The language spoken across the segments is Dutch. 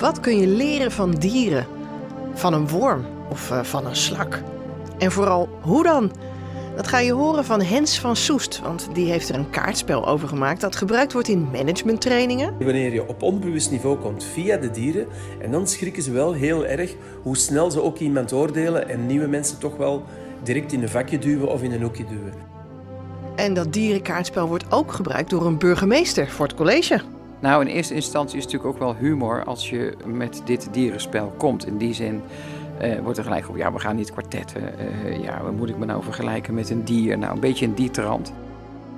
Wat kun je leren van dieren? Van een worm of uh, van een slak? En vooral, hoe dan? Dat ga je horen van Hens van Soest, want die heeft er een kaartspel over gemaakt dat gebruikt wordt in managementtrainingen. Wanneer je op onbewust niveau komt via de dieren, en dan schrikken ze wel heel erg hoe snel ze ook iemand oordelen en nieuwe mensen toch wel direct in een vakje duwen of in een hoekje duwen. En dat dierenkaartspel wordt ook gebruikt door een burgemeester voor het college. Nou, in eerste instantie is het natuurlijk ook wel humor als je met dit dierenspel komt. In die zin uh, wordt er gelijk op, ja, we gaan niet kwartetten. Uh, ja, wat moet ik me nou vergelijken met een dier? Nou, een beetje een dietrand.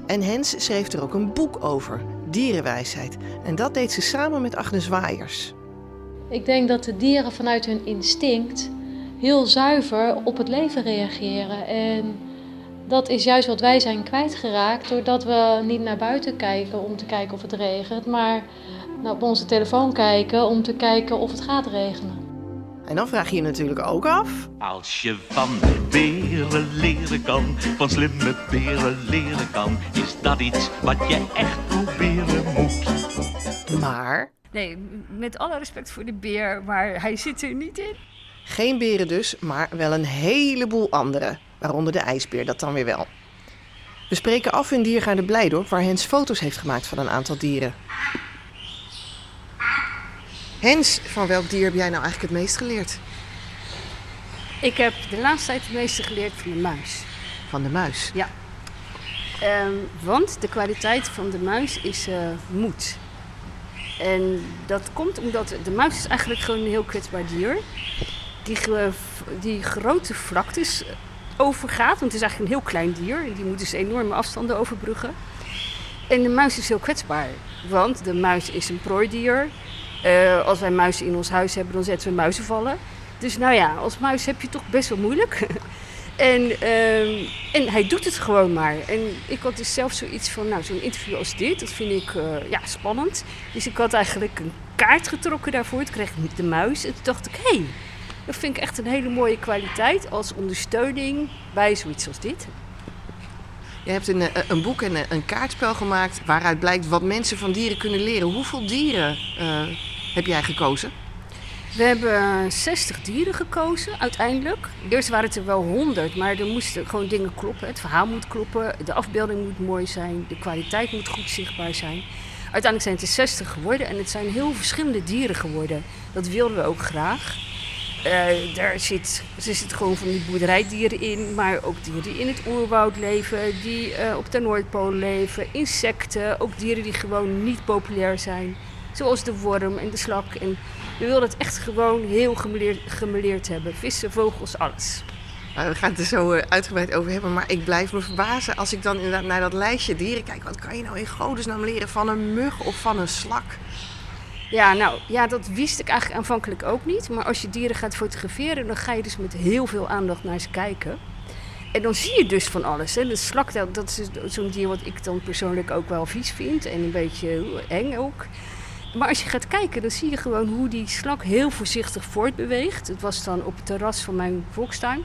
En Hens schreef er ook een boek over, Dierenwijsheid. En dat deed ze samen met Agnes Waaiers. Ik denk dat de dieren vanuit hun instinct heel zuiver op het leven reageren. En dat is juist wat wij zijn kwijtgeraakt doordat we niet naar buiten kijken om te kijken of het regent, maar op onze telefoon kijken om te kijken of het gaat regenen. En dan vraag je je natuurlijk ook af. Als je van de beren leren kan, van slimme beren leren kan, is dat iets wat je echt proberen moet. Maar. Nee, met alle respect voor de beer, maar hij zit er niet in. Geen beren dus, maar wel een heleboel andere. Waaronder de ijsbeer, dat dan weer wel. We spreken af in Diergaarde Blijdorp, waar Hens foto's heeft gemaakt van een aantal dieren. Hens, van welk dier heb jij nou eigenlijk het meest geleerd? Ik heb de laatste tijd het meeste geleerd van de muis. Van de muis? Ja. Um, want de kwaliteit van de muis is uh, moed. En dat komt omdat de muis is eigenlijk gewoon een heel kwetsbaar dier. Die, die grote vlaktes overgaat, want het is eigenlijk een heel klein dier. Die moet dus enorme afstanden overbruggen. En de muis is heel kwetsbaar, want de muis is een prooidier. Uh, als wij muizen in ons huis hebben, dan zetten we muizenvallen. Dus nou ja, als muis heb je toch best wel moeilijk. en, uh, en hij doet het gewoon maar. En ik had dus zelf zoiets van, nou, zo'n interview als dit, dat vind ik uh, ja, spannend. Dus ik had eigenlijk een kaart getrokken daarvoor. Toen kreeg ik de muis. En toen dacht ik, hé, hey, dat vind ik echt een hele mooie kwaliteit als ondersteuning bij zoiets als dit. Je hebt een, een boek en een kaartspel gemaakt waaruit blijkt wat mensen van dieren kunnen leren. Hoeveel dieren uh, heb jij gekozen? We hebben 60 dieren gekozen uiteindelijk. Eerst waren het er wel 100, maar er moesten gewoon dingen kloppen. Het verhaal moet kloppen, de afbeelding moet mooi zijn, de kwaliteit moet goed zichtbaar zijn. Uiteindelijk zijn het er 60 geworden en het zijn heel verschillende dieren geworden. Dat wilden we ook graag. Uh, daar zit, er zitten gewoon van die boerderijdieren in, maar ook dieren die in het oerwoud leven, die uh, op de Noordpool leven, insecten, ook dieren die gewoon niet populair zijn. Zoals de worm en de slak. En we wilden het echt gewoon heel gemeleerd, gemeleerd hebben. Vissen, vogels, alles. Nou, we gaan het er zo uh, uitgebreid over hebben, maar ik blijf me verbazen als ik dan inderdaad naar dat lijstje dieren kijk. Wat kan je nou in godesnaam leren van een mug of van een slak? Ja, nou, ja, dat wist ik eigenlijk aanvankelijk ook niet. Maar als je dieren gaat fotograferen, dan ga je dus met heel veel aandacht naar ze kijken. En dan zie je dus van alles. Hè. De slak, dat, is zo'n dier wat ik dan persoonlijk ook wel vies vind. En een beetje eng ook. Maar als je gaat kijken, dan zie je gewoon hoe die slak heel voorzichtig voortbeweegt. Het was dan op het terras van mijn volkstuin.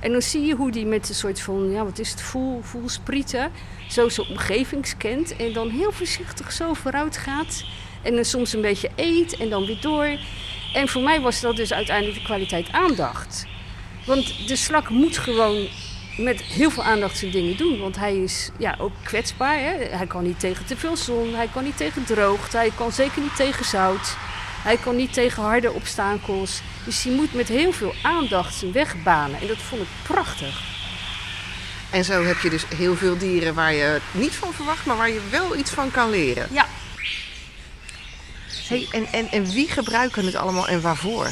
En dan zie je hoe die met een soort van, ja, wat is het, voel, voelsprieten, zo zijn omgeving scant. En dan heel voorzichtig zo vooruit gaat. En dan soms een beetje eet en dan weer door. En voor mij was dat dus uiteindelijk de kwaliteit aandacht. Want de slak moet gewoon met heel veel aandacht zijn dingen doen. Want hij is ja, ook kwetsbaar. Hè? Hij kan niet tegen te veel zon, hij kan niet tegen droogte, hij kan zeker niet tegen zout. Hij kan niet tegen harde obstakels. Dus hij moet met heel veel aandacht zijn weg banen. En dat vond ik prachtig. En zo heb je dus heel veel dieren waar je niet van verwacht, maar waar je wel iets van kan leren. Ja, Hey, en, en, en wie gebruiken het allemaal en waarvoor?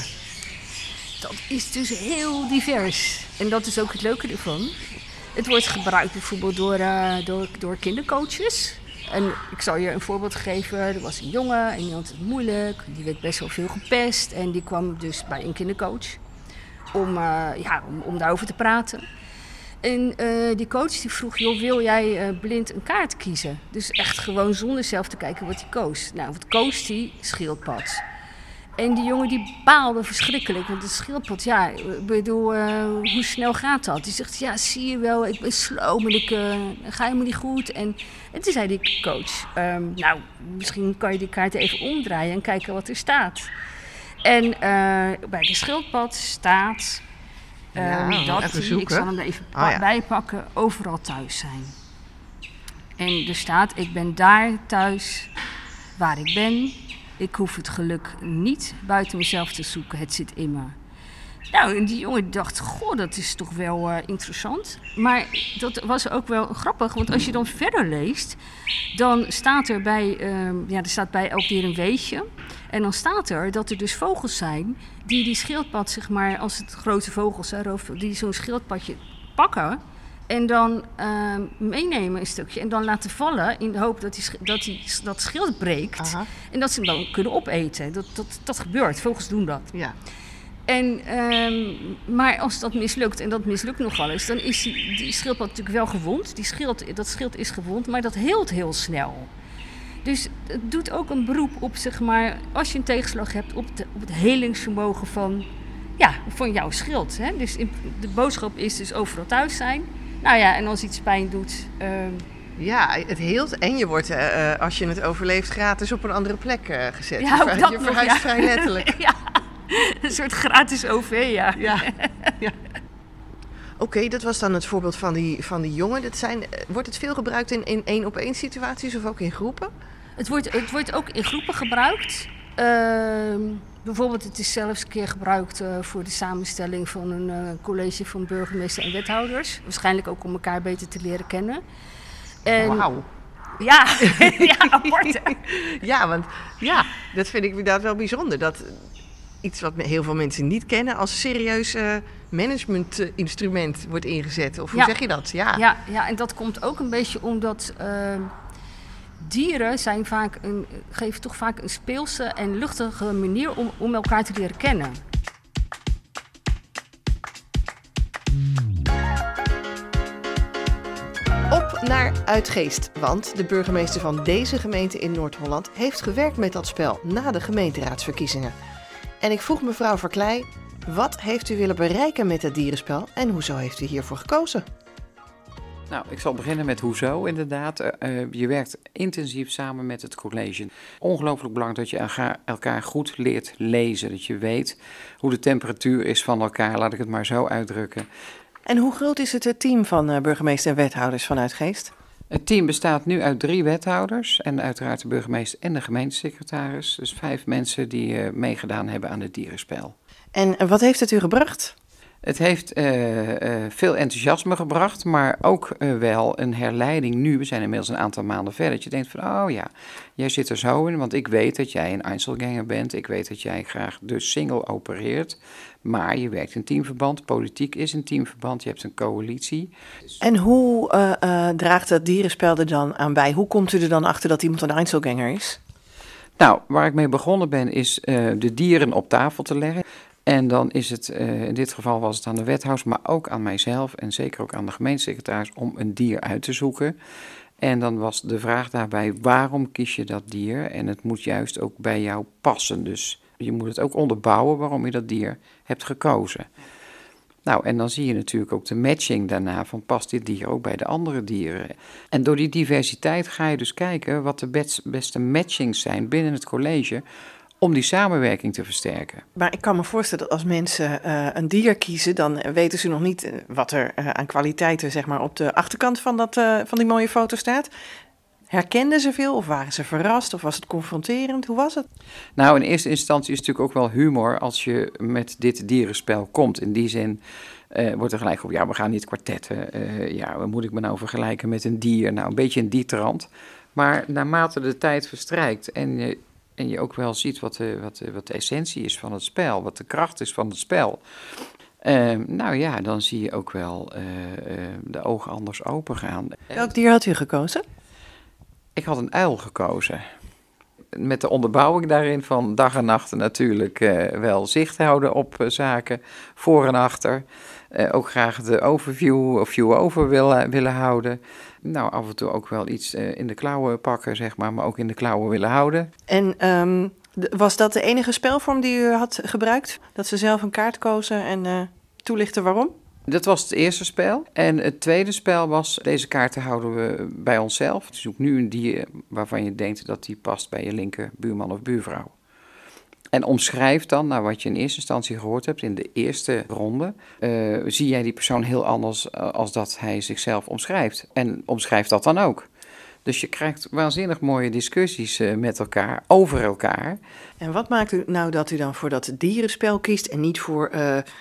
Dat is dus heel divers. En dat is ook het leuke ervan. Het wordt gebruikt bijvoorbeeld door, uh, door, door kindercoaches. En ik zal je een voorbeeld geven. Er was een jongen en die had het moeilijk. Die werd best wel veel gepest. En die kwam dus bij een kindercoach om, uh, ja, om, om daarover te praten. En uh, die coach die vroeg, joh, wil jij uh, blind een kaart kiezen? Dus echt gewoon zonder zelf te kijken wat hij koos. Nou, wat koos hij? Schildpad. En die jongen die baalde verschrikkelijk. Want het schildpad, ja, ik bedoel, uh, hoe snel gaat dat? Die zegt, ja, zie je wel, ik ben slow, maar ik ga helemaal niet goed. En, en toen zei die coach, um, nou, misschien kan je die kaart even omdraaien en kijken wat er staat. En bij de schildpad staat. Ja, Um, dat even ik zal hem er even Oh, ja. bijpakken. Overal thuis zijn. En er staat: Ik ben daar thuis waar ik ben. Ik hoef het geluk niet buiten mezelf te zoeken. Het zit in me. Nou, en die jongen dacht, goh, dat is toch wel eh, interessant. Maar dat was ook wel grappig, want als je dan verder leest, dan staat er bij, ehm, ja, er staat bij elk dier een weetje. En dan staat er dat er dus vogels zijn die die schildpad, zeg maar, als het grote vogels zijn, die zo'n schildpadje pakken en dan ehm, meenemen een stukje en dan laten vallen in de hoop dat, die, dat die, dat schild breekt Aha. en dat ze hem dan kunnen opeten. Dat, dat, dat gebeurt, vogels doen dat. Ja. En, ehm, maar als dat mislukt, en dat mislukt nogal eens, dan is die, die schildpad natuurlijk wel gewond. Die schild, dat schild is gewond, maar dat heelt heel snel. Dus het doet ook een beroep op, zeg maar, als je een tegenslag hebt, op, de, op het helingsvermogen van, ja, van jouw schild. Hè? Dus in- de boodschap is dus overal thuis zijn. Nou ja, en als iets pijn doet, ehm, Ja, het heelt en je wordt, eh, eh, als je het overleeft, gratis op een andere plek eh, gezet. Ja, je ook ver- dat je nog, verhuist ja. vrij letterlijk. ja, een soort gratis OV, ja. Ja. ja. Oké, dat was dan het voorbeeld van die, van die jongen. Dat zijn, wordt het veel gebruikt in in één op één situaties of ook in groepen? Het wordt, het wordt ook in groepen gebruikt. Ehm, bijvoorbeeld, het is zelfs een keer gebruikt eh, voor de samenstelling van een eh, college van burgemeester en wethouders. Waarschijnlijk ook om elkaar beter te leren kennen. En, Wauw. Ja, ja, apart. Ja, want ja, dat vind ik inderdaad wel bijzonder. Dat iets wat heel veel mensen niet kennen als serieus eh, managementinstrument wordt ingezet. Of hoe Ja. zeg je dat? Ja. Ja, ja, en dat komt ook een beetje omdat ehm, dieren zijn vaak een, geven toch vaak een speelse en luchtige manier om, om elkaar te leren kennen. Op naar Uitgeest, want de burgemeester van deze gemeente in Noord-Holland heeft gewerkt met dat spel na de gemeenteraadsverkiezingen. En ik vroeg mevrouw Verkleij, wat heeft u willen bereiken met het dierenspel en hoezo heeft u hiervoor gekozen? Nou, ik zal beginnen met hoezo inderdaad. Eh, eh, je werkt intensief samen met het college. Ongelooflijk belangrijk dat je elkaar, goed leert lezen. Dat je weet hoe de temperatuur is van elkaar, laat ik het maar zo uitdrukken. En hoe groot is het, het team van eh, burgemeester en wethouders van Uitgeest? Het team bestaat nu uit drie wethouders en uiteraard de burgemeester en de gemeentesecretaris. Dus vijf mensen die eh, meegedaan hebben aan het dierenspel. En eh, wat heeft het u gebracht? Het heeft eh, eh, veel enthousiasme gebracht, maar ook eh, wel een herleiding nu. We zijn inmiddels een aantal maanden verder. Dat je denkt van, oh ja, jij zit er zo in, want ik weet dat jij een Einzelganger bent. Ik weet dat jij graag dus single opereert. Maar je werkt in teamverband, politiek is een teamverband, je hebt een coalitie. En hoe draagt het dierenspel er dan aan bij? Hoe komt u er dan achter dat iemand een Einzelganger is? Nou, waar ik mee begonnen ben, is de dieren op tafel te leggen. En dan is het, eh, in dit geval was het aan de wethouder, maar ook aan mijzelf en zeker ook aan de gemeentesecretaris om een dier uit te zoeken. En dan was de vraag daarbij, waarom kies je dat dier? En het moet juist ook bij jou passen. Dus je moet het ook onderbouwen waarom je dat dier hebt gekozen. Nou, en dan zie je natuurlijk ook de matching daarna van past dit dier ook bij de andere dieren. En door die diversiteit ga je dus kijken wat de best- beste matchings zijn binnen het college om die samenwerking te versterken. Maar ik kan me voorstellen dat als mensen eh, een dier kiezen, dan weten ze nog niet eh, wat er eh, aan kwaliteiten zeg maar, op de achterkant van, dat, van die mooie foto staat. Herkenden ze veel of waren ze verrast of was het confronterend? Hoe was het? Nou, in eerste instantie is het natuurlijk ook wel humor als je met dit dierenspel komt. In die zin wordt er gelijk op, ja, we gaan niet kwartetten. Ja, wat moet ik me nou vergelijken met een dier? Nou, een beetje in die trant. Maar naarmate de tijd verstrijkt en je, en je ook wel ziet wat de, wat, de, wat de essentie is van het spel, wat de kracht is van het spel. eh, nou ja, dan zie je ook wel eh, eh, de ogen anders open gaan. Welk dier had u gekozen? Ik had een uil gekozen. Met de onderbouwing daarin van dag en nacht natuurlijk eh, wel zicht houden op zaken, voor en achter. Ook graag de overview of view over willen, willen houden. Nou, af en toe ook wel iets eh, in de klauwen pakken, zeg maar, maar ook in de klauwen willen houden. En ehm, was dat de enige spelvorm die u had gebruikt? Dat ze zelf een kaart kozen en eh, toelichten waarom? Dat was het eerste spel. En het tweede spel was, deze kaarten houden we bij onszelf. Zoek nu een dier waarvan je denkt dat die past bij je linker buurman of buurvrouw. En omschrijft dan, nou wat je in eerste instantie gehoord hebt, in de eerste ronde, uh, zie jij die persoon heel anders uh, als dat hij zichzelf omschrijft. En omschrijft dat dan ook. Dus je krijgt waanzinnig mooie discussies uh, met elkaar, over elkaar. En wat maakt u nou dat u dan voor dat dierenspel kiest en niet voor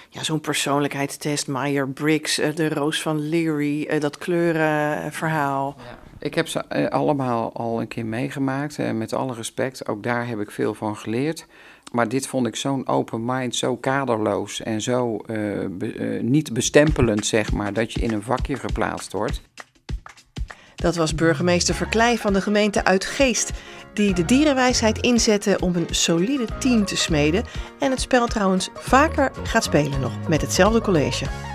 ja, zo'n persoonlijkheidstest, Meyer-Briggs, de Roos van Leary, dat kleurenverhaal? Ja. Ik heb ze allemaal al een keer meegemaakt, met alle respect. Ook daar heb ik veel van geleerd. Maar dit vond ik zo'n open mind, zo kaderloos en zo be, uh, niet bestempelend, zeg maar, dat je in een vakje geplaatst wordt. Dat was burgemeester Verkleij van de gemeente Uitgeest, die de dierenwijsheid inzette om een solide team te smeden en het spel trouwens vaker gaat spelen nog met hetzelfde college.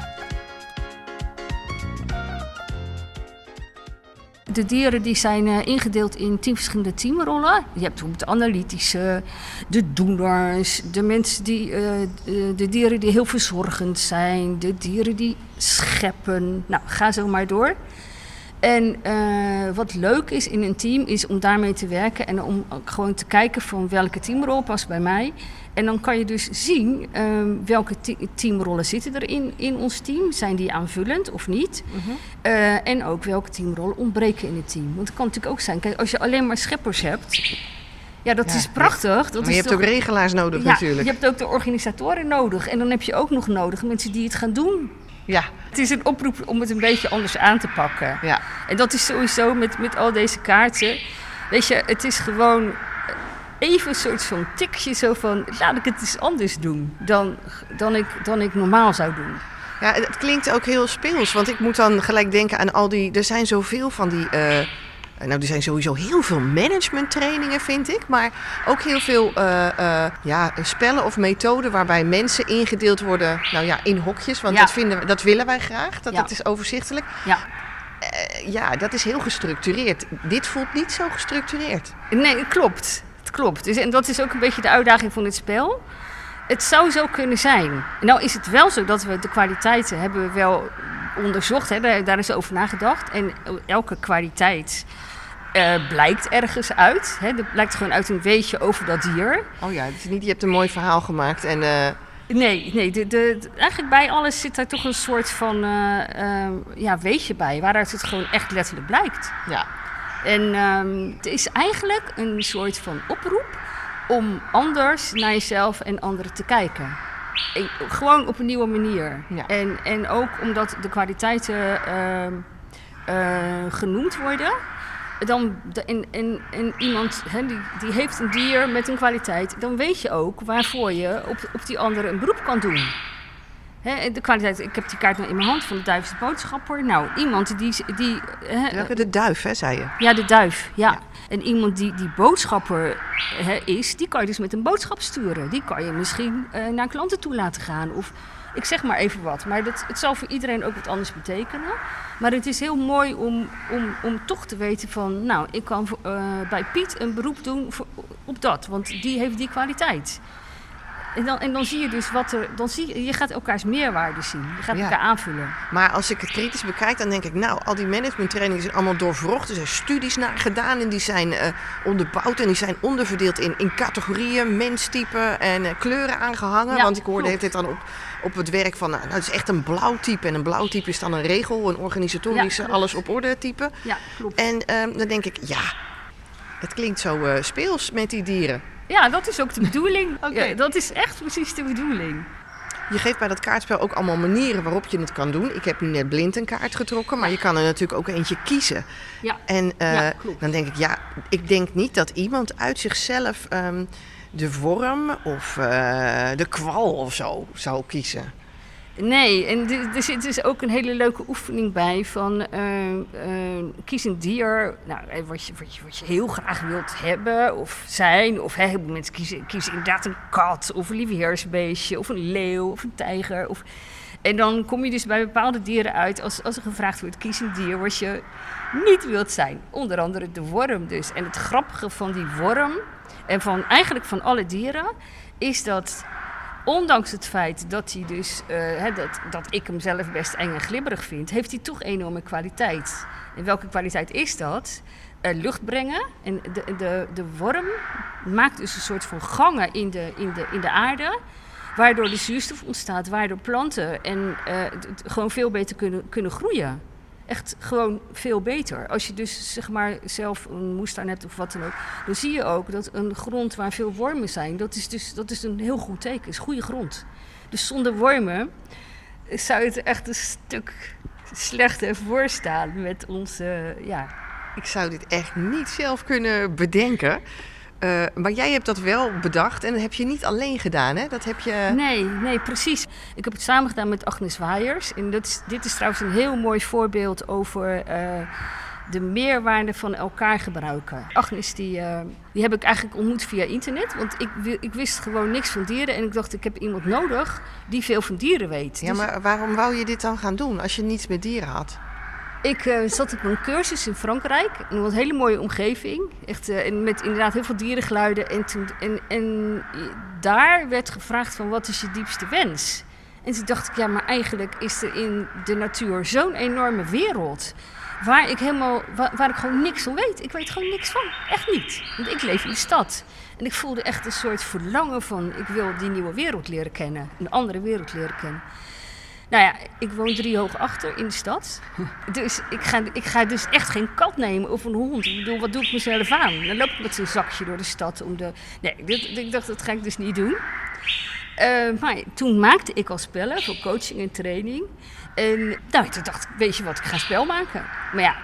De dieren die zijn uh, ingedeeld in tien verschillende teamrollen. Je hebt de analytische, de doeners, de mensen die, de, de, dieren die heel verzorgend zijn, de dieren die scheppen. Nou, ga zo maar door. En uh, wat leuk is in een team is om daarmee te werken en om gewoon te kijken van welke teamrol past bij mij. En dan kan je dus zien um, welke teamrollen zitten er in, in ons team. Zijn die aanvullend of niet? Uh -huh. uh, en ook welke teamrollen ontbreken in het team. Want het kan natuurlijk ook zijn, kijk, als je alleen maar scheppers hebt. Ja, dat ja, is prachtig. Dat maar is je hebt toch... ook regelaars nodig ja, natuurlijk. Je hebt ook de organisatoren nodig. En dan heb je ook nog nodig mensen die het gaan doen. Ja. Het is een oproep om het een beetje anders aan te pakken. Ja. En dat is sowieso met, met al deze kaarten. Weet je, het is gewoon even een soort van tikje zo van... laat ik het eens anders doen dan, dan, ik, dan ik normaal zou doen. Ja, het klinkt ook heel speels. Want ik moet dan gelijk denken aan al die... Er zijn zoveel van die... Uh, nou, er zijn sowieso heel veel managementtrainingen, vind ik. Maar ook heel veel uh, uh, ja, spellen of methoden waarbij mensen ingedeeld worden nou ja, in hokjes. Want Ja. dat, vinden we, dat willen wij graag. Dat Ja. het is overzichtelijk. Ja. Eh, ja, dat is heel gestructureerd. Dit voelt niet zo gestructureerd. Nee, het klopt. Het klopt. Dus, en dat is ook een beetje de uitdaging van dit spel. Het zou zo kunnen zijn. Nou is het wel zo dat we de kwaliteiten hebben we wel onderzocht. Hè, daar, is over nagedacht. En elke kwaliteit eh, blijkt ergens uit. Hè. Blijkt gewoon uit een weetje over dat dier. Oh ja, het is niet, je hebt een mooi verhaal gemaakt en... eh, Nee, nee de, de, eigenlijk bij alles zit daar toch een soort van eh, ja, weetje bij. Waaruit het gewoon echt letterlijk blijkt. ja. En ehm, het is eigenlijk een soort van oproep om anders naar jezelf en anderen te kijken. Gewoon op een nieuwe manier. Ja. En, en ook omdat de kwaliteiten ehm, eh, genoemd worden. Dan, en, en, en iemand hè, die, die heeft een dier met een kwaliteit, dan weet je ook waarvoor je op, op die andere een beroep kan doen. Hè, de kwaliteit, ik heb die kaart nou in mijn hand van de duivelse boodschapper. Nou, iemand die. die Welke de duif, hè, zei je? ja, de duif, ja. En iemand die, die boodschapper is, die kan je dus met een boodschap sturen. Die kan je misschien eh, naar klanten toe laten gaan. Of ik zeg maar even wat. Maar dat, het zal voor iedereen ook wat anders betekenen. Maar het is heel mooi om, om, om toch te weten van... Nou, ik kan eh, bij Piet een beroep doen voor- op dat. Want die heeft die kwaliteit. En dan, en dan zie je dus wat er... Dan zie je, je gaat elkaars meerwaarde zien. Je gaat Ja. elkaar aanvullen. Maar als ik het kritisch bekijk, dan denk ik, nou, al die managementtrainingen zijn allemaal doorvrocht. Er zijn studies naar gedaan en die zijn eh, onderbouwd en die zijn onderverdeeld in, in categorieën, menstypen en eh, kleuren aangehangen. Ja, Want ik hoorde het dan op, op het werk van, nou, het is echt een blauw type. En een blauw type is dan een regel, een organisatorische, Ja, alles op orde type. Ja, klopt. En ehm, dan denk ik, ja, het klinkt zo eh, speels met die dieren. Ja, dat is ook de bedoeling. Oké. ja, dat is echt precies de bedoeling. Je geeft bij dat kaartspel ook allemaal manieren waarop je het kan doen. Ik heb nu net blind een kaart getrokken, maar je kan er natuurlijk ook eentje kiezen. Ja. En eh, Ja, dan denk ik, ja, ik denk niet dat iemand uit zichzelf ehm, de worm of eh, de kwal of zo zou kiezen. Nee, en er- zit dus ook een hele leuke oefening bij van eh, eh, kies een dier nou, eh, wat, je, wat, je, wat je heel graag wilt hebben of zijn. Of heel veel mensen kiezen, inderdaad een kat of een liefheersbeestje of een leeuw of een tijger. Of... En dan kom je dus bij bepaalde dieren uit als, als er gevraagd wordt, kies een dier wat je niet wilt zijn. Onder andere de worm dus. En het grappige van die worm en van eigenlijk van alle dieren is dat ondanks het feit dat hij dus, eh, dat, dat ik hem zelf best eng en glibberig vind, heeft hij toch enorme kwaliteit. En welke kwaliteit is dat? eh, lucht brengen. En de, de, de worm maakt dus een soort van gangen in de, in de, in de aarde. Waardoor de zuurstof ontstaat, waardoor planten en, eh, gewoon veel beter kunnen, kunnen groeien. Echt gewoon veel beter. Als je dus zeg maar zelf een moestuin hebt of wat dan ook, dan zie je ook dat een grond waar veel wormen zijn, dat is dus dat is een heel goed teken. is goede grond. Dus zonder wormen zou het echt een stuk slechter voorstaan met onze, ja, Ik zou dit echt niet zelf kunnen bedenken. Eh, maar jij hebt dat wel bedacht en dat heb je niet alleen gedaan, hè? Dat heb je... Nee, nee, precies. Ik heb het samen gedaan met Agnes Waaiers. En dat is, dit is trouwens een heel mooi voorbeeld over eh, de meerwaarde van elkaar gebruiken. Agnes, die, eh, die heb ik eigenlijk ontmoet via internet. Want ik, ik wist gewoon niks van dieren. En ik dacht, ik heb iemand nodig die veel van dieren weet. Ja, Dus maar waarom wou je dit dan gaan doen als je niets met dieren had? Ik eh, zat op een cursus in Frankrijk. In een hele mooie omgeving. Echt, eh, met inderdaad heel veel dierengeluiden. En, toen, en, en daar werd gevraagd van wat is je diepste wens? En toen dacht ik, ja, maar eigenlijk is er in de natuur zo'n enorme wereld. Waar ik helemaal, waar, waar ik gewoon niks van weet. Ik weet gewoon niks van. Echt niet. Want ik leef in de stad. En ik voelde echt een soort verlangen van, ik wil die nieuwe wereld leren kennen. Een andere wereld leren kennen. Nou ja, ik woon drie hoog achter in de stad. Dus ik ga, ik ga dus echt geen kat nemen of een hond. Ik bedoel, wat doe ik mezelf aan? Dan loop ik met zo'n zakje door de stad om de... Nee, dit, ik dacht, dat ga ik dus niet doen. Eh, maar toen maakte ik al spellen voor coaching en training. En nou, toen dacht ik, weet je wat, ik ga spel maken. Maar ja,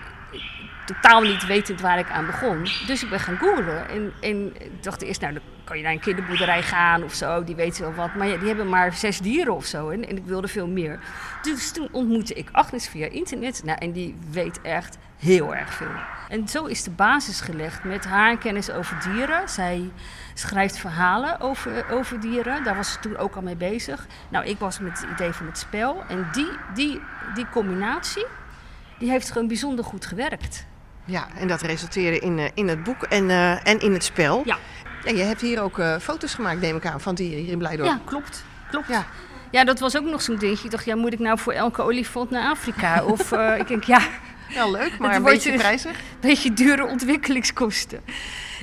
totaal niet wetend waar ik aan begon. Dus ik ben gaan googlen. En, en ik dacht eerst, nou, dan kan je naar een kinderboerderij gaan of zo. Die weten wel wat. Maar die hebben maar zes dieren of zo. En, en ik wilde veel meer. Dus toen ontmoette ik Agnes via internet. Nou, en die weet echt heel erg veel. En zo is de basis gelegd met haar kennis over dieren. Zij schrijft verhalen over, over dieren. Daar was ze toen ook al mee bezig. Nou, ik was met het idee van het spel. En die, die, die combinatie, die heeft gewoon bijzonder goed gewerkt. Ja, en dat resulteerde in, eh, in het boek en, eh, en in het spel. Ja. Ja, je hebt hier ook eh, foto's gemaakt, neem ik aan, van dieren hier in Blijdorp. Ja, klopt. klopt. Ja. Ja. dat was ook nog zo'n dingetje. Ik dacht, ja, moet ik nou voor elke olifant naar Afrika? Of ik denk, ja, Wel leuk, maar Het een beetje je- prijzig. een beetje dure ontwikkelingskosten.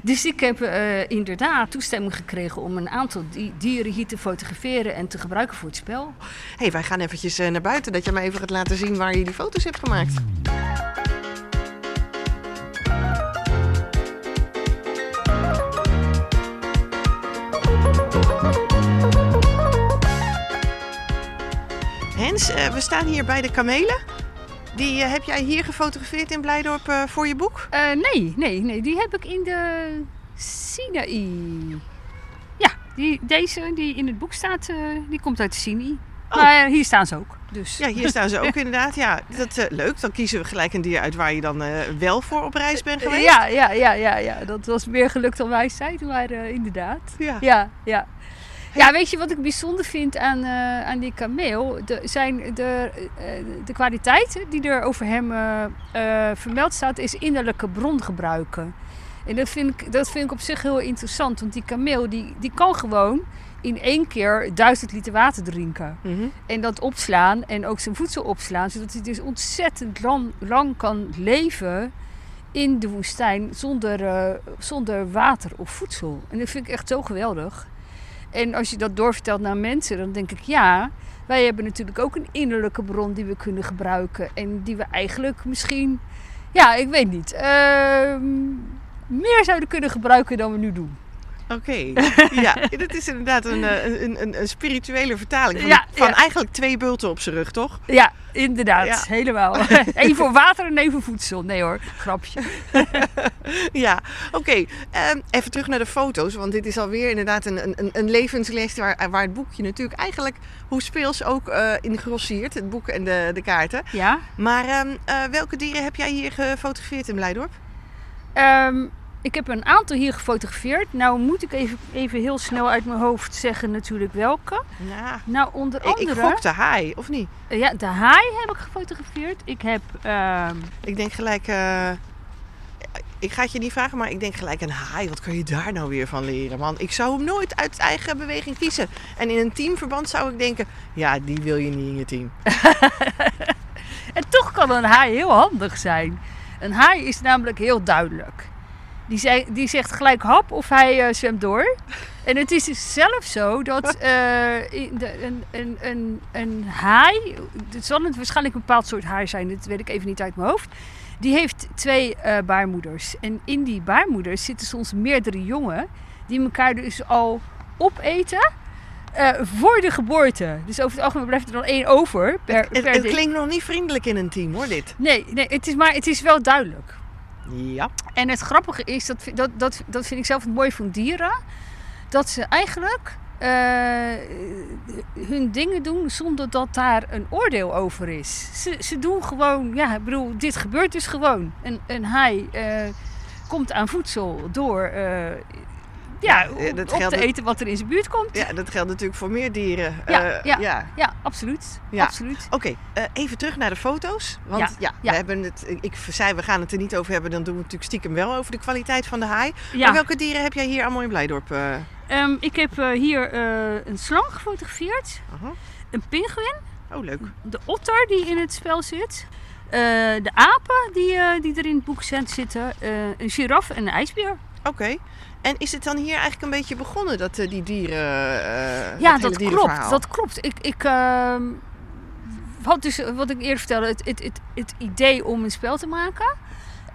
Dus ik heb inderdaad toestemming gekregen om een aantal di- dieren hier te fotograferen en te gebruiken voor het spel. hey, wij gaan eventjes naar buiten, dat je me even gaat laten zien waar je die foto's hebt gemaakt. Eh, we staan hier bij de kamelen. Die eh, heb jij hier gefotografeerd in Blijdorp eh, voor je boek? Nee, nee, nee, die heb ik in de Sinaï. Ja, die, deze die in het boek staat, die komt uit de Sinaï. Oh. Maar hier staan ze ook. Dus. Ja, hier staan ze ook inderdaad. Ja, dat leuk. Dan kiezen we gelijk een dier uit waar je dan wel voor op reis bent geweest. Ja, ja, ja, ja, ja, dat was meer geluk dan wijsheid, maar eh, inderdaad. Ja. Ja, ja. Ja, weet je wat ik bijzonder vind aan, eh, aan die kameel? De, zijn de, eh, de kwaliteiten die er over hem eh, vermeld staat, is innerlijke bron gebruiken. En dat vind, ik, dat vind ik op zich heel interessant, want die kameel die, die kan gewoon in één keer duizend liter water drinken. Mhm. En dat opslaan en ook zijn voedsel opslaan, zodat hij dus ontzettend lang, lang kan leven in de woestijn zonder, zonder water of voedsel. En dat vind ik echt zo geweldig. En als je dat doorvertelt naar mensen, dan denk ik ja, wij hebben natuurlijk ook een innerlijke bron die we kunnen gebruiken. En die we eigenlijk misschien, ja, ik weet niet, ehm, meer zouden kunnen gebruiken dan we nu doen. Oké. Ja, dat is inderdaad een, eh, een, een, een spirituele vertaling van, Ja, van ja. eigenlijk twee bulten op zijn rug, toch? Ja, inderdaad, Ja. helemaal. Eén voor water en één voor voedsel. Nee hoor, grapje. Ja, oké. Ehm, even terug naar de foto's, want dit is alweer inderdaad een, een, een levensles waar, waar het boekje natuurlijk eigenlijk, hoe speels ook, eh in het boek en de, de kaarten. Ja. Maar ehm, eh, welke dieren heb jij hier gefotografeerd in Blijdorp? Ehm, ik heb een aantal hier gefotografeerd. Nou moet ik even, even heel snel uit mijn hoofd zeggen natuurlijk welke. Ja, Nou, onder ik, ik andere... gok de haai, of niet? Eh, ja, de haai heb ik gefotografeerd. Ik heb... ehm, Ik denk gelijk, eh, ik ga het je niet vragen, maar ik denk gelijk een haai. Wat kan je daar nou weer van leren, man? Ik zou hem nooit uit eigen beweging kiezen. En in een teamverband zou ik denken, ja, die wil je niet in je team. En toch kan een haai heel handig zijn. Een haai is namelijk heel duidelijk. Die, zei, die zegt gelijk hap of hij eh, zwemt door. En het is dus zelfs zo dat eh, een, een, een, een haai, het zal het waarschijnlijk een bepaald soort haai zijn, dat weet ik even niet uit mijn hoofd. Die heeft twee eh, baarmoeders. En in die baarmoeders zitten soms meerdere jongen die elkaar dus al opeten voor de geboorte. Dus over het algemeen blijft er dan één over per, Het, per het ding. klinkt nog niet vriendelijk in een team hoor, dit. Nee, nee het is, maar het is wel duidelijk. Ja. En het grappige is, dat, dat, dat, dat vind ik zelf het mooie van dieren, dat ze eigenlijk eh, hun dingen doen zonder dat daar een oordeel over is. Ze, ze doen gewoon, ja, ik bedoel, dit gebeurt dus gewoon. Een, een haai eh, komt aan voedsel door eh, ja, Ja, op, dat op geldt- te eten wat er in zijn buurt komt. ja, dat geldt natuurlijk voor meer dieren. Ja, Eh, ja. ja. Ja, absoluut. Ja. absoluut. Oké, eh, even terug naar de foto's. Want ja, we hebben het, ik zei we gaan het er niet over hebben, dan doen we het natuurlijk stiekem wel over de kwaliteit van de haai. Maar welke dieren heb jij hier allemaal in Blijdorp? eh? Ehm, ik heb eh, hier eh, een slang gefotografeerd, een pinguïn, Oh, leuk. de otter die in het spel zit, eh, de apen die, eh, die er in het boek zitten, eh, een giraf en een ijsbeer. Oké. En is het dan hier eigenlijk een beetje begonnen, dat eh, die dieren... eh, ja, dat klopt. Dat klopt. Ik, ik ehm, had dus, eh, wat ik eerder vertelde, het, het, het, het idee om een spel te maken.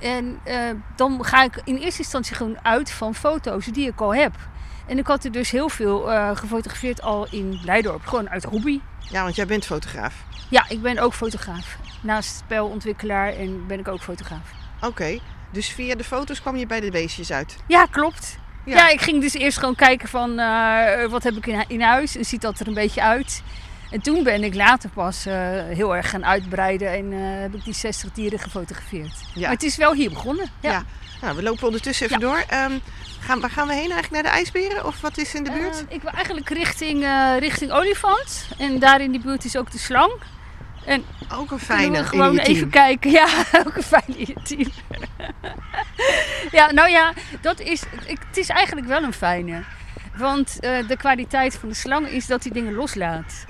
En eh, dan ga ik in eerste instantie gewoon uit van foto's die ik al heb. En ik had er dus heel veel gefotografeerd al in Leidorp. Gewoon uit hobby. Ja, want jij bent fotograaf. Ja, ik ben ook fotograaf. Naast spelontwikkelaar en ben ik ook fotograaf. Oké. Dus via de foto's kwam je bij de beestjes uit. Ja, klopt. Ja. Ja, ik ging dus eerst gewoon kijken van eh, wat heb ik in, in huis en ziet dat er een beetje uit. En toen ben ik later pas eh, heel erg gaan uitbreiden en eh, heb ik die 60 dieren gefotografeerd. Ja. Maar het is wel hier begonnen. Ja. Ja. Nou, we lopen ondertussen even door. Ehm, gaan, waar gaan we heen eigenlijk? Naar de ijsberen? Of wat is in de buurt? Ik wil eigenlijk richting, richting olifant. En daar in die buurt is ook de slang. En Ook een fijne in gewoon team. even kijken. Ja, ook een fijne in je team. ja, nou ja, dat is, ik, het is eigenlijk wel een fijne. Want eh, de kwaliteit van de slang is dat hij dingen loslaat.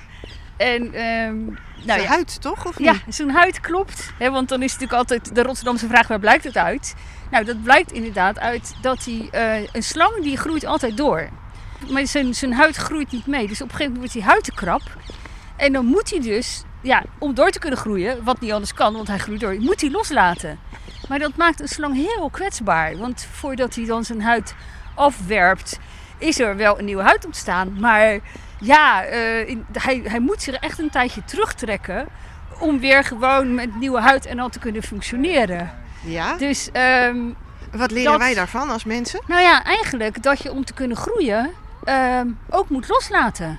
En ehm nou Zijn ja, huid, toch? Of ja, niet? zo'n huid klopt. Hè, want dan is natuurlijk altijd de Rotterdamse vraag, waar blijkt het uit? Nou, dat blijkt inderdaad uit dat hij, eh, een slang die groeit altijd door. Maar zijn, zijn huid groeit niet mee. Dus op een gegeven moment wordt die huid te krap. En dan moet hij dus, ja, om door te kunnen groeien, wat niet anders kan, want hij groeit door, moet hij loslaten. Maar dat maakt een slang heel kwetsbaar. Want voordat hij dan zijn huid afwerpt, is er wel een nieuwe huid ontstaan. Maar ja, eh, in- hij, hij moet zich echt een tijdje terugtrekken om weer gewoon met nieuwe huid en al te kunnen functioneren. Ja? Dus ehm, Wat leren dat- wij daarvan als mensen? nou ja, eigenlijk dat je om te kunnen groeien ehm, ook moet loslaten.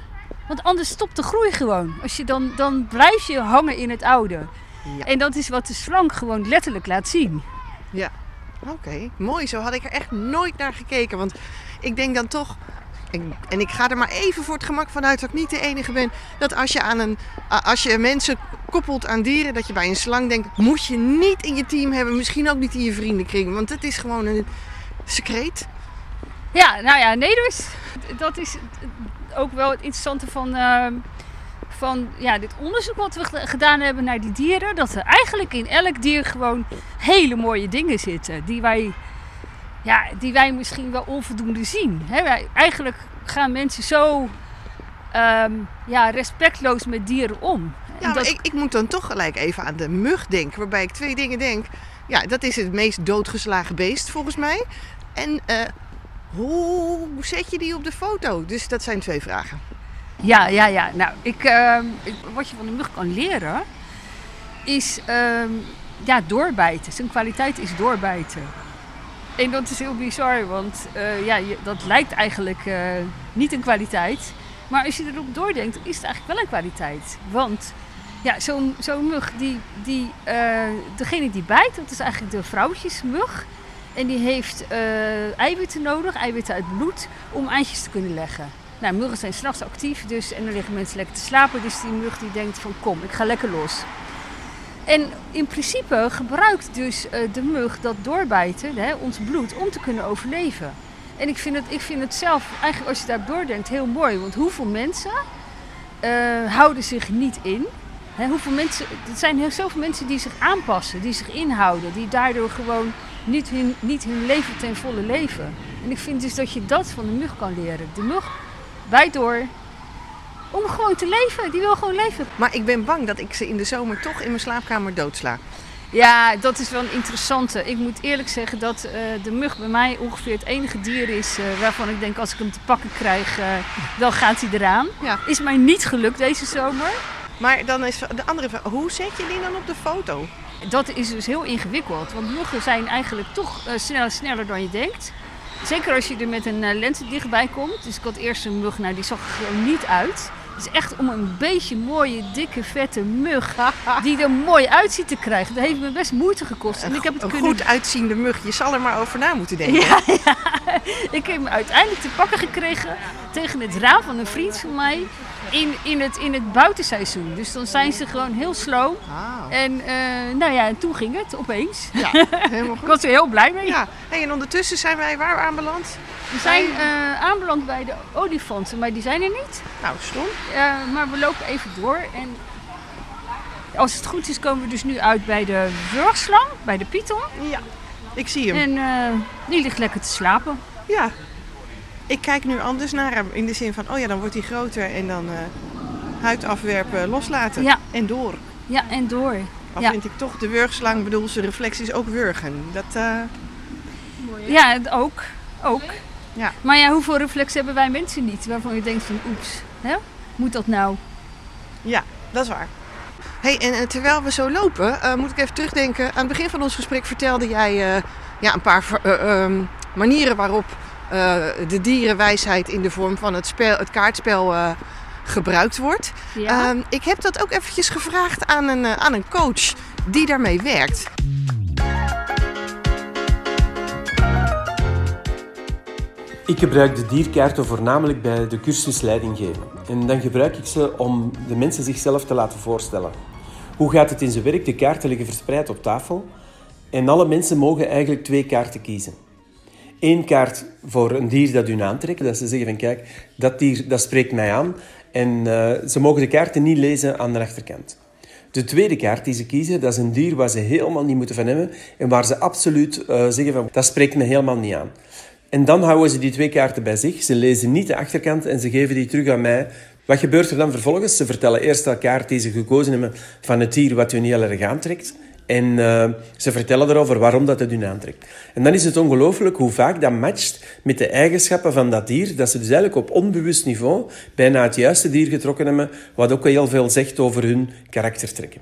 Want anders stopt de groei gewoon. Als je dan, dan blijf je hangen in het oude. Ja. En dat is wat de slang gewoon letterlijk laat zien. Oké, mooi. Zo had ik er echt nooit naar gekeken. Want ik denk dan toch, en, ik ga er maar even voor het gemak vanuit dat ik niet de enige ben, dat als je, aan een, als je mensen koppelt aan dieren, dat je bij een slang denkt, moet je niet in je team hebben, misschien ook niet in je vriendenkring. Want het is gewoon een secreet. Ja, nou ja, nee dus. Dat is ook wel het interessante van, ehm, van ja, dit onderzoek wat we geda- gedaan hebben naar die dieren. Dat er eigenlijk in elk dier gewoon hele mooie dingen zitten. Die wij, ja, die wij misschien wel onvoldoende zien. Hè, wij, eigenlijk gaan mensen zo ehm, ja, respectloos met dieren om. Ja, dat- ik, ik moet dan toch gelijk even aan de mug denken, waarbij ik twee dingen denk. Ja, dat is het meest doodgeslagen beest volgens mij. En eh, hoe zet je die op de foto? Dus dat zijn twee vragen. Ja, ja, ja. Nou, ik, ehm, wat je van de mug kan leren is ehm, ja, doorbijten. Zijn kwaliteit is doorbijten. En dat is heel bizar, want eh, ja, dat lijkt eigenlijk eh, niet een kwaliteit. Maar als je erop doordenkt, is het eigenlijk wel een kwaliteit. Want ja, zo'n zo'n mug, die, die, eh, degene die bijt, dat is eigenlijk de vrouwtjesmug. En die heeft eh, eiwitten nodig, eiwitten uit bloed, om eitjes te kunnen leggen. Nou, muggen zijn s'nachts actief, dus, en dan liggen mensen lekker te slapen. Dus die mug die denkt van kom, ik ga lekker los. En in principe gebruikt dus eh, de mug dat doorbijten, hè, ons bloed, om te kunnen overleven. En ik vind, het, ik vind het zelf, eigenlijk als je daarop doordenkt, heel mooi. Want hoeveel mensen eh, houden zich niet in, Hè, hoeveel mensen, er zijn heel zoveel mensen die zich aanpassen, die zich inhouden, die daardoor gewoon niet hun, niet hun leven ten volle leven. En ik vind dus dat je dat van de mug kan leren. De mug bijt door om gewoon te leven. Die wil gewoon leven. Maar ik ben bang dat ik ze in de zomer toch in mijn slaapkamer doodsla. Ja, dat is wel een interessante. Ik moet eerlijk zeggen dat eh, de mug bij mij ongeveer het enige dier is eh, waarvan ik denk als ik hem te pakken krijg, eh, dan gaat hij eraan. Ja. Is mij niet gelukt deze zomer. Maar dan is de andere vraag, hoe zet je die dan op de foto? Dat is dus heel ingewikkeld, want muggen zijn eigenlijk toch eh, sneller, sneller dan je denkt. Zeker als je er met een eh, lens dichtbij komt. Dus ik had eerst een mug, nou die zag er gewoon niet uit. Het is echt om een beetje mooie, dikke, vette mug die er mooi uitziet te krijgen. Dat heeft me best moeite gekost. En ik heb het Een kunnen goed uitziende mug, je zal er maar over na moeten denken. Ja, ja. Ik heb hem uiteindelijk te pakken gekregen tegen het raam van een vriend van mij in, in, het, in het buitenseizoen. Dus dan zijn ze gewoon heel slow. Ah, En eh, nou ja, en toen ging het opeens. ja, helemaal Ik goed. was er heel blij mee. Ja, hey, en ondertussen zijn wij waar aanbeland? We zijn eh, aanbeland bij de olifanten, maar die zijn er niet. Nou, stom. Eh, maar we lopen even door. En als het goed is, komen we dus nu uit bij de wurgslang, bij de python. Ja, ik zie hem. En die ligt lekker te slapen. Ja. Ik kijk nu anders naar hem. In de zin van, oh ja, dan wordt hij groter en dan eh huid afwerpen, loslaten. Ja. En door. Ja, en door. Dan Ja. vind ik toch de wurgslang, bedoel, zijn reflex is ook wurgen. Dat, eh, Ja, het ook. ook. Ja. Maar ja, hoeveel reflex hebben wij mensen niet? Waarvan je denkt van, oeps, hè? moet dat nou? ja, dat is waar. hey, en terwijl we zo lopen, eh, moet ik even terugdenken. Aan het begin van ons gesprek vertelde jij eh, ja, een paar eh, ehm, manieren waarop eh, de dierenwijsheid in de vorm van het, spel, het kaartspel eh, gebruikt wordt. Ja. Ehm, ik heb dat ook eventjes gevraagd aan een, eh, aan een coach die daarmee werkt. Ik gebruik de dierkaarten voornamelijk bij de cursus leiding geven. En dan gebruik ik ze om de mensen zichzelf te laten voorstellen. Hoe gaat het in zijn werk? De kaarten liggen verspreid op tafel. En alle mensen mogen eigenlijk twee kaarten kiezen. Eén kaart voor een dier dat hun aantrekt. Dat ze zeggen van kijk, dat dier dat spreekt mij aan. En eh, ze mogen de kaarten niet lezen aan de achterkant. De tweede kaart die ze kiezen, dat is een dier waar ze helemaal niet moeten van hebben. En waar ze absoluut eh, zeggen van dat spreekt me helemaal niet aan. En dan houden ze die twee kaarten bij zich. Ze lezen niet de achterkant en ze geven die terug aan mij. Wat gebeurt er dan vervolgens? Ze vertellen eerst de kaart die ze gekozen hebben van het dier wat hun heel erg aantrekt. En eh, ze vertellen erover waarom dat het hun aantrekt. En dan is het ongelooflijk hoe vaak dat matcht met de eigenschappen van dat dier. Dat ze dus eigenlijk op onbewust niveau bijna het juiste dier getrokken hebben. Wat ook heel veel zegt over hun karaktertrekken.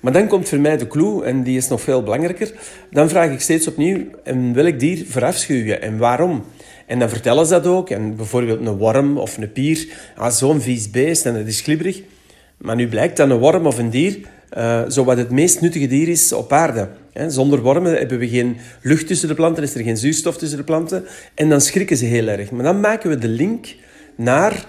Maar dan komt voor mij de clue, en die is nog veel belangrijker. Dan vraag ik steeds opnieuw, en welk dier verafschuw je en waarom? En dan vertellen ze dat ook. En bijvoorbeeld een worm of een pier, ah, zo'n vies beest en dat is glibberig. Maar nu blijkt dat een worm of een dier eh zo wat het meest nuttige dier is op aarde. Zonder wormen hebben we geen lucht tussen de planten, is er geen zuurstof tussen de planten. En dan schrikken ze heel erg. Maar dan maken we de link naar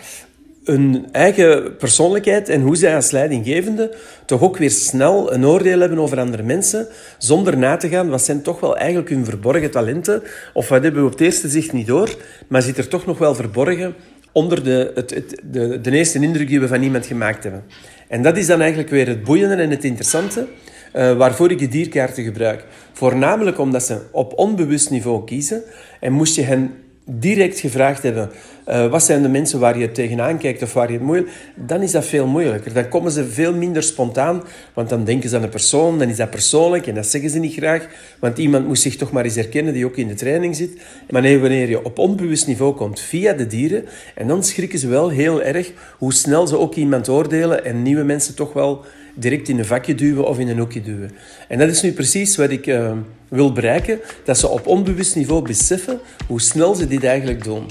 hun eigen persoonlijkheid en hoe zij als leidinggevende toch ook weer snel een oordeel hebben over andere mensen, zonder na te gaan wat zijn toch wel eigenlijk hun verborgen talenten, of wat hebben we op het eerste zicht niet door, maar zit er toch nog wel verborgen onder de, het, het, de, de eerste indruk die we van iemand gemaakt hebben. En dat is dan eigenlijk weer het boeiende en het interessante, eh, waarvoor ik de dierkaarten gebruik. Voornamelijk omdat ze op onbewust niveau kiezen en moest je hen direct gevraagd hebben eh, wat zijn de mensen waar je tegenaan kijkt of waar je het moeilijk... Dan is dat veel moeilijker. Dan komen ze veel minder spontaan, want dan denken ze aan een persoon, dan is dat persoonlijk en dat zeggen ze niet graag, want iemand moet zich toch maar eens herkennen die ook in de training zit. Maar nee, wanneer je op onbewust niveau komt via de dieren, en dan schrikken ze wel heel erg hoe snel ze ook iemand oordelen en nieuwe mensen toch wel direct in een vakje duwen of in een hoekje duwen. En dat is nu precies wat ik eh, wil bereiken, dat ze op onbewust niveau beseffen hoe snel ze dit eigenlijk doen.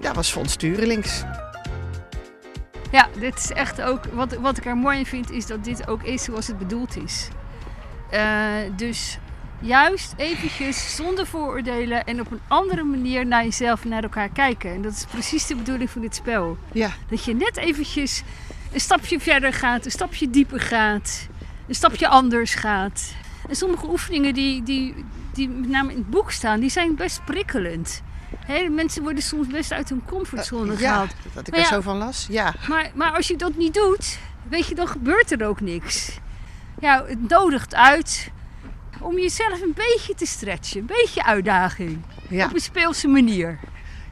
Dat was Fons Turelings. Ja, dit is echt ook, wat, wat ik er mooi in vind, is dat dit ook is zoals het bedoeld is. Eh, dus juist eventjes zonder vooroordelen en op een andere manier naar jezelf en naar elkaar kijken. En dat is precies de bedoeling van dit spel. Ja, Dat je net eventjes een stapje verder gaat, een stapje dieper gaat, een stapje anders gaat. En sommige oefeningen die, die, die met name in het boek staan, die zijn best prikkelend. Hè, mensen worden soms best uit hun comfortzone ja gehaald. dat ik Maar er ja, zo van las. Ja, Maar, maar als je dat niet doet, weet je, dan gebeurt er ook niks. Ja, het nodigt uit om jezelf een beetje te stretchen. Een beetje uitdaging. Ja. Op een speelse manier.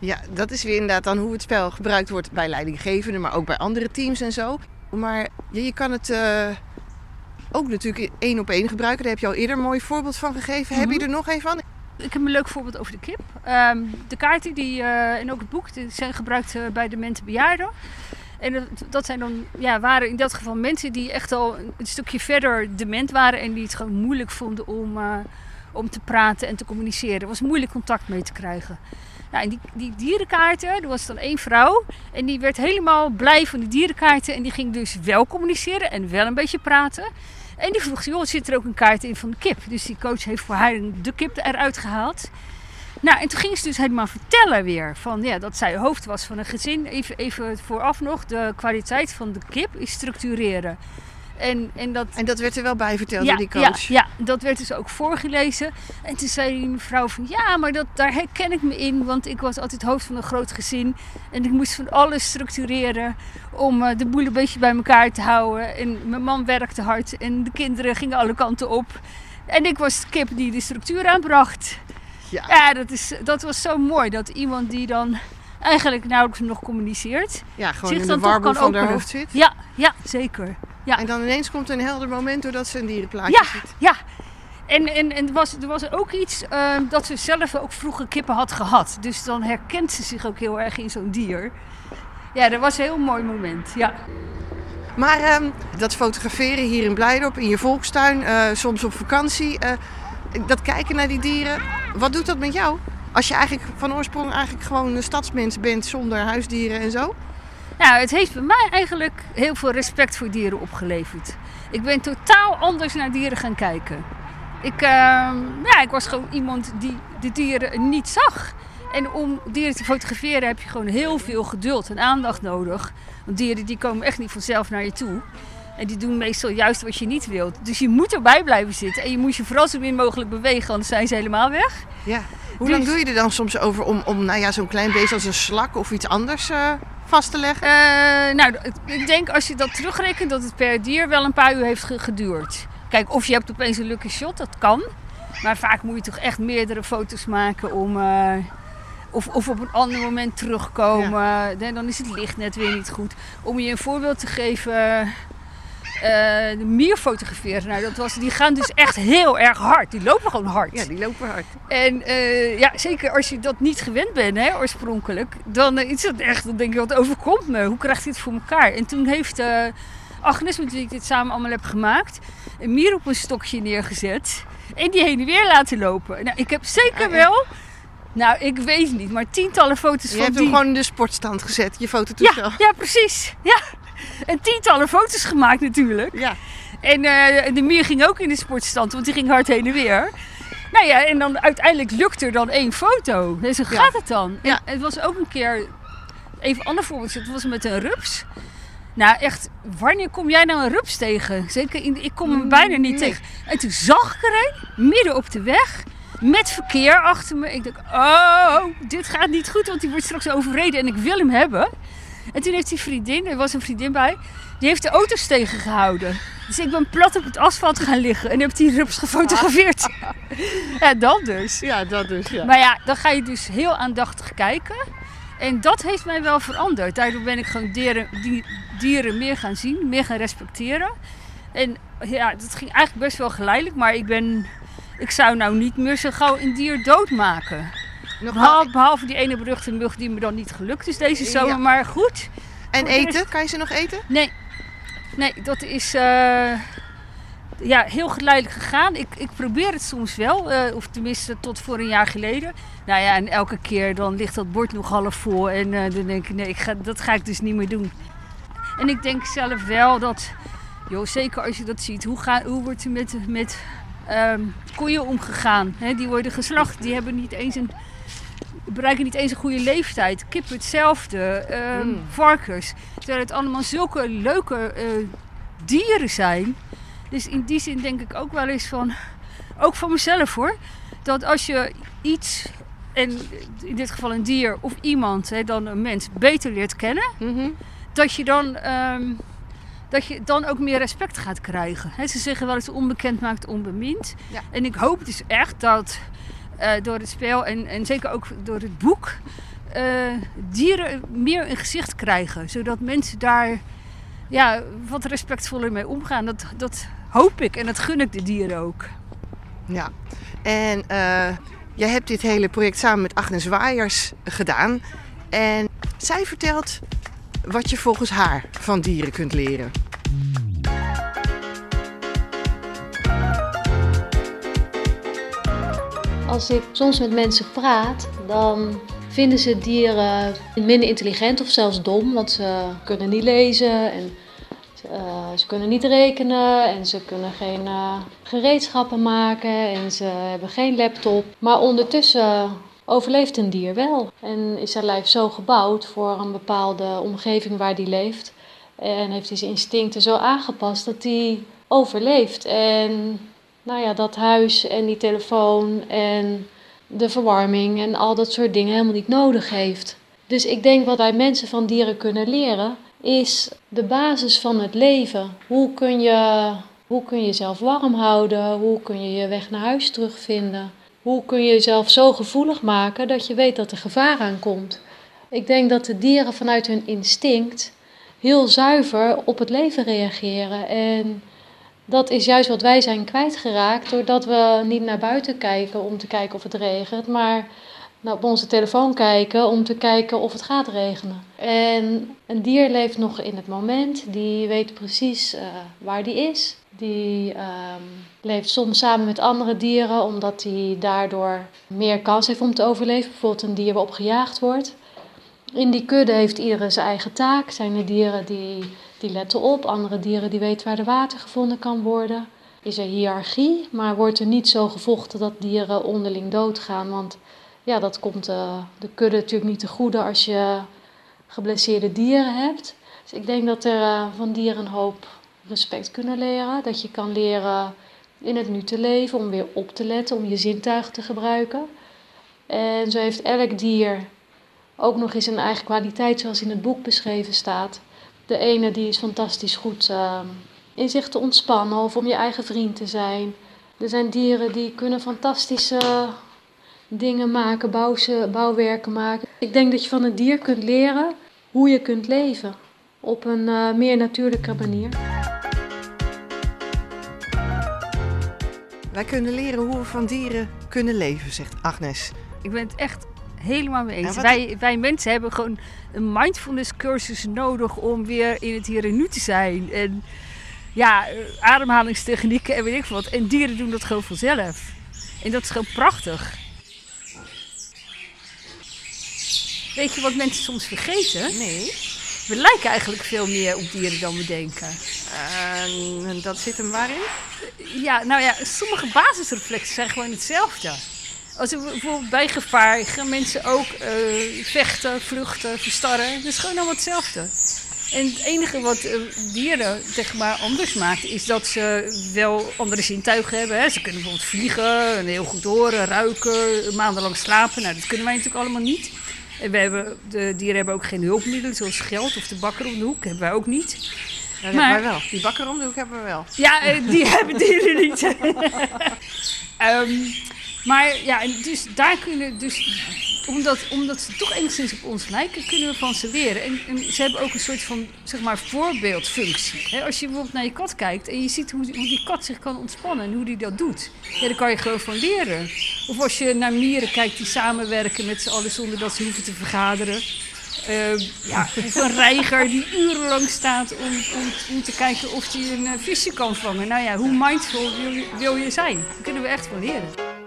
Ja, dat is weer inderdaad dan hoe het spel gebruikt wordt bij leidinggevenden, maar ook bij andere teams en zo. Maar ja, je kan het eh, ook natuurlijk één op één gebruiken. Daar heb je al eerder een mooi voorbeeld van gegeven. Heb je er nog een van? Ik heb een leuk voorbeeld over de kip. Ehm, de kaarten die, eh, en ook het boek die zijn gebruikt eh, bij demente bejaarden. En dat, zijn dan, ja, waren in dat geval mensen die echt al een, stukje verder dement waren en die het gewoon moeilijk vonden om, om te praten en te communiceren. Er was moeilijk contact mee te krijgen. Nou, en die, die dierenkaarten, er was dan één vrouw en die werd helemaal blij van die dierenkaarten en die ging dus wel communiceren en wel een beetje praten. En die vroeg, joh, zit er ook een kaart in van de kip? Dus die coach heeft voor haar de kip eruit gehaald. Nou, en toen ging ze dus helemaal vertellen weer van, ja, dat zij hoofd was van een gezin. Even, even vooraf nog, de kwaliteit van de kip is structureren. En, en dat, En dat werd er wel bij verteld ja, door die coach. Ja, ja, dat werd dus ook voorgelezen. En toen zei die mevrouw van ja, maar dat, daar herken ik me in. Want ik was altijd hoofd van een groot gezin. En ik moest van alles structureren om eh, de boel een beetje bij elkaar te houden. En mijn man werkte hard en de kinderen gingen alle kanten op. En ik was de kip die de structuur aanbracht. Ja. Ja, dat, is, dat was zo mooi. Dat iemand die dan eigenlijk nauwelijks nog communiceert. Ja, gewoon zich in dan de warboel van haar hoofd zit. Ja, ja, zeker. Ja. En dan ineens komt een helder moment doordat ze een dierenplaatje Ja, ziet. ja. En, en, en er, was, er was ook iets eh, dat ze zelf ook vroeger kippen had gehad. Dus dan herkent ze zich ook heel erg in zo'n dier. Ja, dat was een heel mooi moment. Ja. Maar ehm, dat fotograferen hier in Blijdorp, in je volkstuin, eh, soms op vakantie, eh, dat kijken naar die dieren, wat doet dat met jou? Als je eigenlijk van oorsprong eigenlijk gewoon een stadsmens bent zonder huisdieren en zo? Nou, het heeft bij mij eigenlijk heel veel respect voor dieren opgeleverd. Ik ben totaal anders naar dieren gaan kijken. Ik, ehm, ja, ik was gewoon iemand die de dieren niet zag. En om dieren te fotograferen heb je gewoon heel veel geduld en aandacht nodig. Want dieren die komen echt niet vanzelf naar je toe. En die doen meestal juist wat je niet wilt. Dus je moet erbij blijven zitten. En je moet je vooral zo min mogelijk bewegen, anders zijn ze helemaal weg. Ja. Hoe Dus- lang doe je er dan soms over om, om nou ja, zo'n klein beest als een slak of iets anders eh, vast te leggen? Eh, nou, ik denk als je dat terugrekent dat het per dier wel een paar uur heeft ge- geduurd. Kijk, of je hebt opeens een lucky shot, dat kan. Maar vaak moet je toch echt meerdere foto's maken om... eh, of, of op een ander moment terugkomen. Dan is het licht net weer niet goed. Om je een voorbeeld te geven... eh, de mier fotograferen. Nou, dat was, die gaan dus echt heel erg hard. Die lopen gewoon hard. Ja, die lopen hard. En eh, ja, zeker als je dat niet gewend bent, hè, oorspronkelijk, dan eh, is het echt, dan denk je, wat overkomt me? Hoe krijgt het voor elkaar? En toen heeft Agnes, met wie ik dit samen allemaal heb gemaakt, een mier op een stokje neergezet en die heen en weer laten lopen. Nou, ik heb zeker Ah, ja. wel, nou, ik weet niet, maar tientallen foto's Je van hebt die... hem gewoon in de sportstand gezet, je ja, fototoestel. ja, precies. Ja. En tientallen foto's gemaakt natuurlijk. Ja. En eh, de mier ging ook in de sportstand, want die ging hard heen en weer. Nou ja, en dan uiteindelijk lukt er dan één foto. Dus zo Ja. gaat het dan. Ja. En het was ook een keer, even een ander voorbeeld, het was met een rups. Nou echt, wanneer kom jij nou een rups tegen? Zeker, in, ik kom hem bijna niet Mm, nee. tegen. En toen zag ik er een, midden op de weg, met verkeer achter me. Ik dacht, oh, dit gaat niet goed, want die wordt straks overreden en ik wil hem hebben. En toen heeft die vriendin, er was een vriendin bij, die heeft de auto's tegengehouden. Dus ik ben plat op het asfalt gaan liggen en heb die rups gefotografeerd. ja, dat dus. Ja, dat dus, ja. Maar ja, dan ga je dus heel aandachtig kijken. En dat heeft mij wel veranderd. Daardoor ben ik gewoon dieren, die, dieren meer gaan zien, meer gaan respecteren. En ja, dat ging eigenlijk best wel geleidelijk. Maar ik ben, ik zou nou niet meer zo gauw een dier doodmaken. Behalve, behalve die ene beruchte mug die me dan niet gelukt is deze zomer. Ja. Maar goed, En eten? Kan je ze nog eten? Nee, nee dat is eh, ja, heel geleidelijk gegaan. Ik, ik probeer het soms wel, eh, of tenminste tot voor een jaar geleden. Nou ja, en elke keer dan ligt dat bord nog half vol en eh, dan denk ik, nee, ik ga, dat ga ik dus niet meer doen. En ik denk zelf wel dat, joh, zeker als je dat ziet, hoe, ga, hoe wordt er met, met ehm, koeien omgegaan? Die worden geslacht, die hebben niet eens een bereiken niet eens een goede leeftijd. Kippen hetzelfde, ehm, Mm. varkens. Terwijl het allemaal zulke leuke eh, dieren zijn. Dus in die zin denk ik ook wel eens van, ook van mezelf hoor, dat als je iets, en in dit geval een dier of iemand, hè, dan een mens, beter leert kennen, Mhm. dat je dan ehm, dat je dan ook meer respect gaat krijgen. Ze zeggen wel eens onbekend maakt onbemind. Ja. En ik hoop dus echt dat door het spel en, en zeker ook door het boek eh, dieren meer een gezicht krijgen. Zodat mensen daar ja, wat respectvoller mee omgaan. Dat, dat hoop ik en dat gun ik de dieren ook. Ja, en eh, jij hebt dit hele project samen met Agnes Waaiers gedaan. En zij vertelt wat je volgens haar van dieren kunt leren. Als ik soms met mensen praat, dan vinden ze dieren minder intelligent of zelfs dom, want ze kunnen niet lezen en eh, ze kunnen niet rekenen en ze kunnen geen eh, gereedschappen maken en ze hebben geen laptop. Maar ondertussen overleeft een dier wel en is zijn lijf zo gebouwd voor een bepaalde omgeving waar die leeft. En heeft hij zijn instincten zo aangepast dat hij overleeft. En nou ja, dat huis en die telefoon en de verwarming en al dat soort dingen helemaal niet nodig heeft. Dus ik denk wat wij mensen van dieren kunnen leren, is de basis van het leven. Hoe kun je, hoe kun je jezelf warm houden? Hoe kun je je weg naar huis terugvinden? Hoe kun je jezelf zo gevoelig maken dat je weet dat er gevaar aankomt? Ik denk dat de dieren vanuit hun instinct heel zuiver op het leven reageren. En dat is juist wat wij zijn kwijtgeraakt, doordat we niet naar buiten kijken om te kijken of het regent, maar op onze telefoon kijken om te kijken of het gaat regenen. En een dier leeft nog in het moment, die weet precies uh, waar die is. Die um, leeft soms samen met andere dieren, omdat hij daardoor meer kans heeft om te overleven. Bijvoorbeeld een dier waarop gejaagd wordt. In die kudde heeft iedereen zijn eigen taak. Zijn er dieren die, die letten op, andere dieren die weten waar de water gevonden kan worden. Is er hiërarchie, maar wordt er niet zo gevochten dat dieren onderling doodgaan. Want ja, dat komt uh, de kudde natuurlijk niet te goede als je geblesseerde dieren hebt. Dus ik denk dat er uh, van dieren een hoop respect kunnen leren. Dat je kan leren in het nu te leven, om weer op te letten, om je zintuigen te gebruiken. En zo heeft elk dier ook nog eens een eigen kwaliteit, zoals in het boek beschreven staat. De ene die is fantastisch goed uh, in zich te ontspannen of om je eigen vriend te zijn. Er zijn dieren die kunnen fantastische dingen maken, bouwse, bouwwerken maken. Ik denk dat je van een dier kunt leren hoe je kunt leven op een uh, meer natuurlijke manier. Wij kunnen leren hoe we van dieren kunnen leven, zegt Agnes. Ik ben het echt helemaal mee eens. Wij, wij mensen hebben gewoon een mindfulness cursus nodig om weer in het hier en nu te zijn. En ja, ademhalingstechnieken en weet ik wat. En dieren doen dat gewoon vanzelf. En dat is gewoon prachtig. Weet je wat mensen soms vergeten? Nee. We lijken eigenlijk veel meer op dieren dan we denken. Uh, dat zit hem waarin? Ja, nou ja, sommige basisreflexen zijn gewoon hetzelfde. Als we bijvoorbeeld bij gevaar gaan mensen ook uh, vechten, vluchten, verstarren. Dat is gewoon allemaal hetzelfde. En het enige wat uh, dieren zeg maar, anders maakt, is dat ze wel andere zintuigen hebben. Hè. Ze kunnen bijvoorbeeld vliegen, heel goed horen, ruiken, maandenlang slapen. Nou, dat kunnen wij natuurlijk allemaal niet. En we hebben, de dieren hebben ook geen hulpmiddelen, zoals geld of de bakker om de hoek. hebben wij ook niet. Dat maar, hebben wij wel. Die bakker om de hoek hebben we wel. Ja, die hebben dieren niet. um, maar ja, dus daar kunnen dus omdat, omdat ze toch enigszins op ons lijken, kunnen we van ze leren. En, ze hebben ook een soort van zeg maar, voorbeeldfunctie. Als je bijvoorbeeld naar je kat kijkt en je ziet hoe, hoe die kat zich kan ontspannen en hoe die dat doet, ja, daar kan je gewoon van leren. Of als je naar mieren kijkt die samenwerken met z'n allen zonder dat ze hoeven te vergaderen. Uh, ja, of een reiger die urenlang staat om, om, te kijken of hij een uh, visje kan vangen. Nou ja, hoe mindful wil je, wil je zijn? Daar kunnen we echt van leren.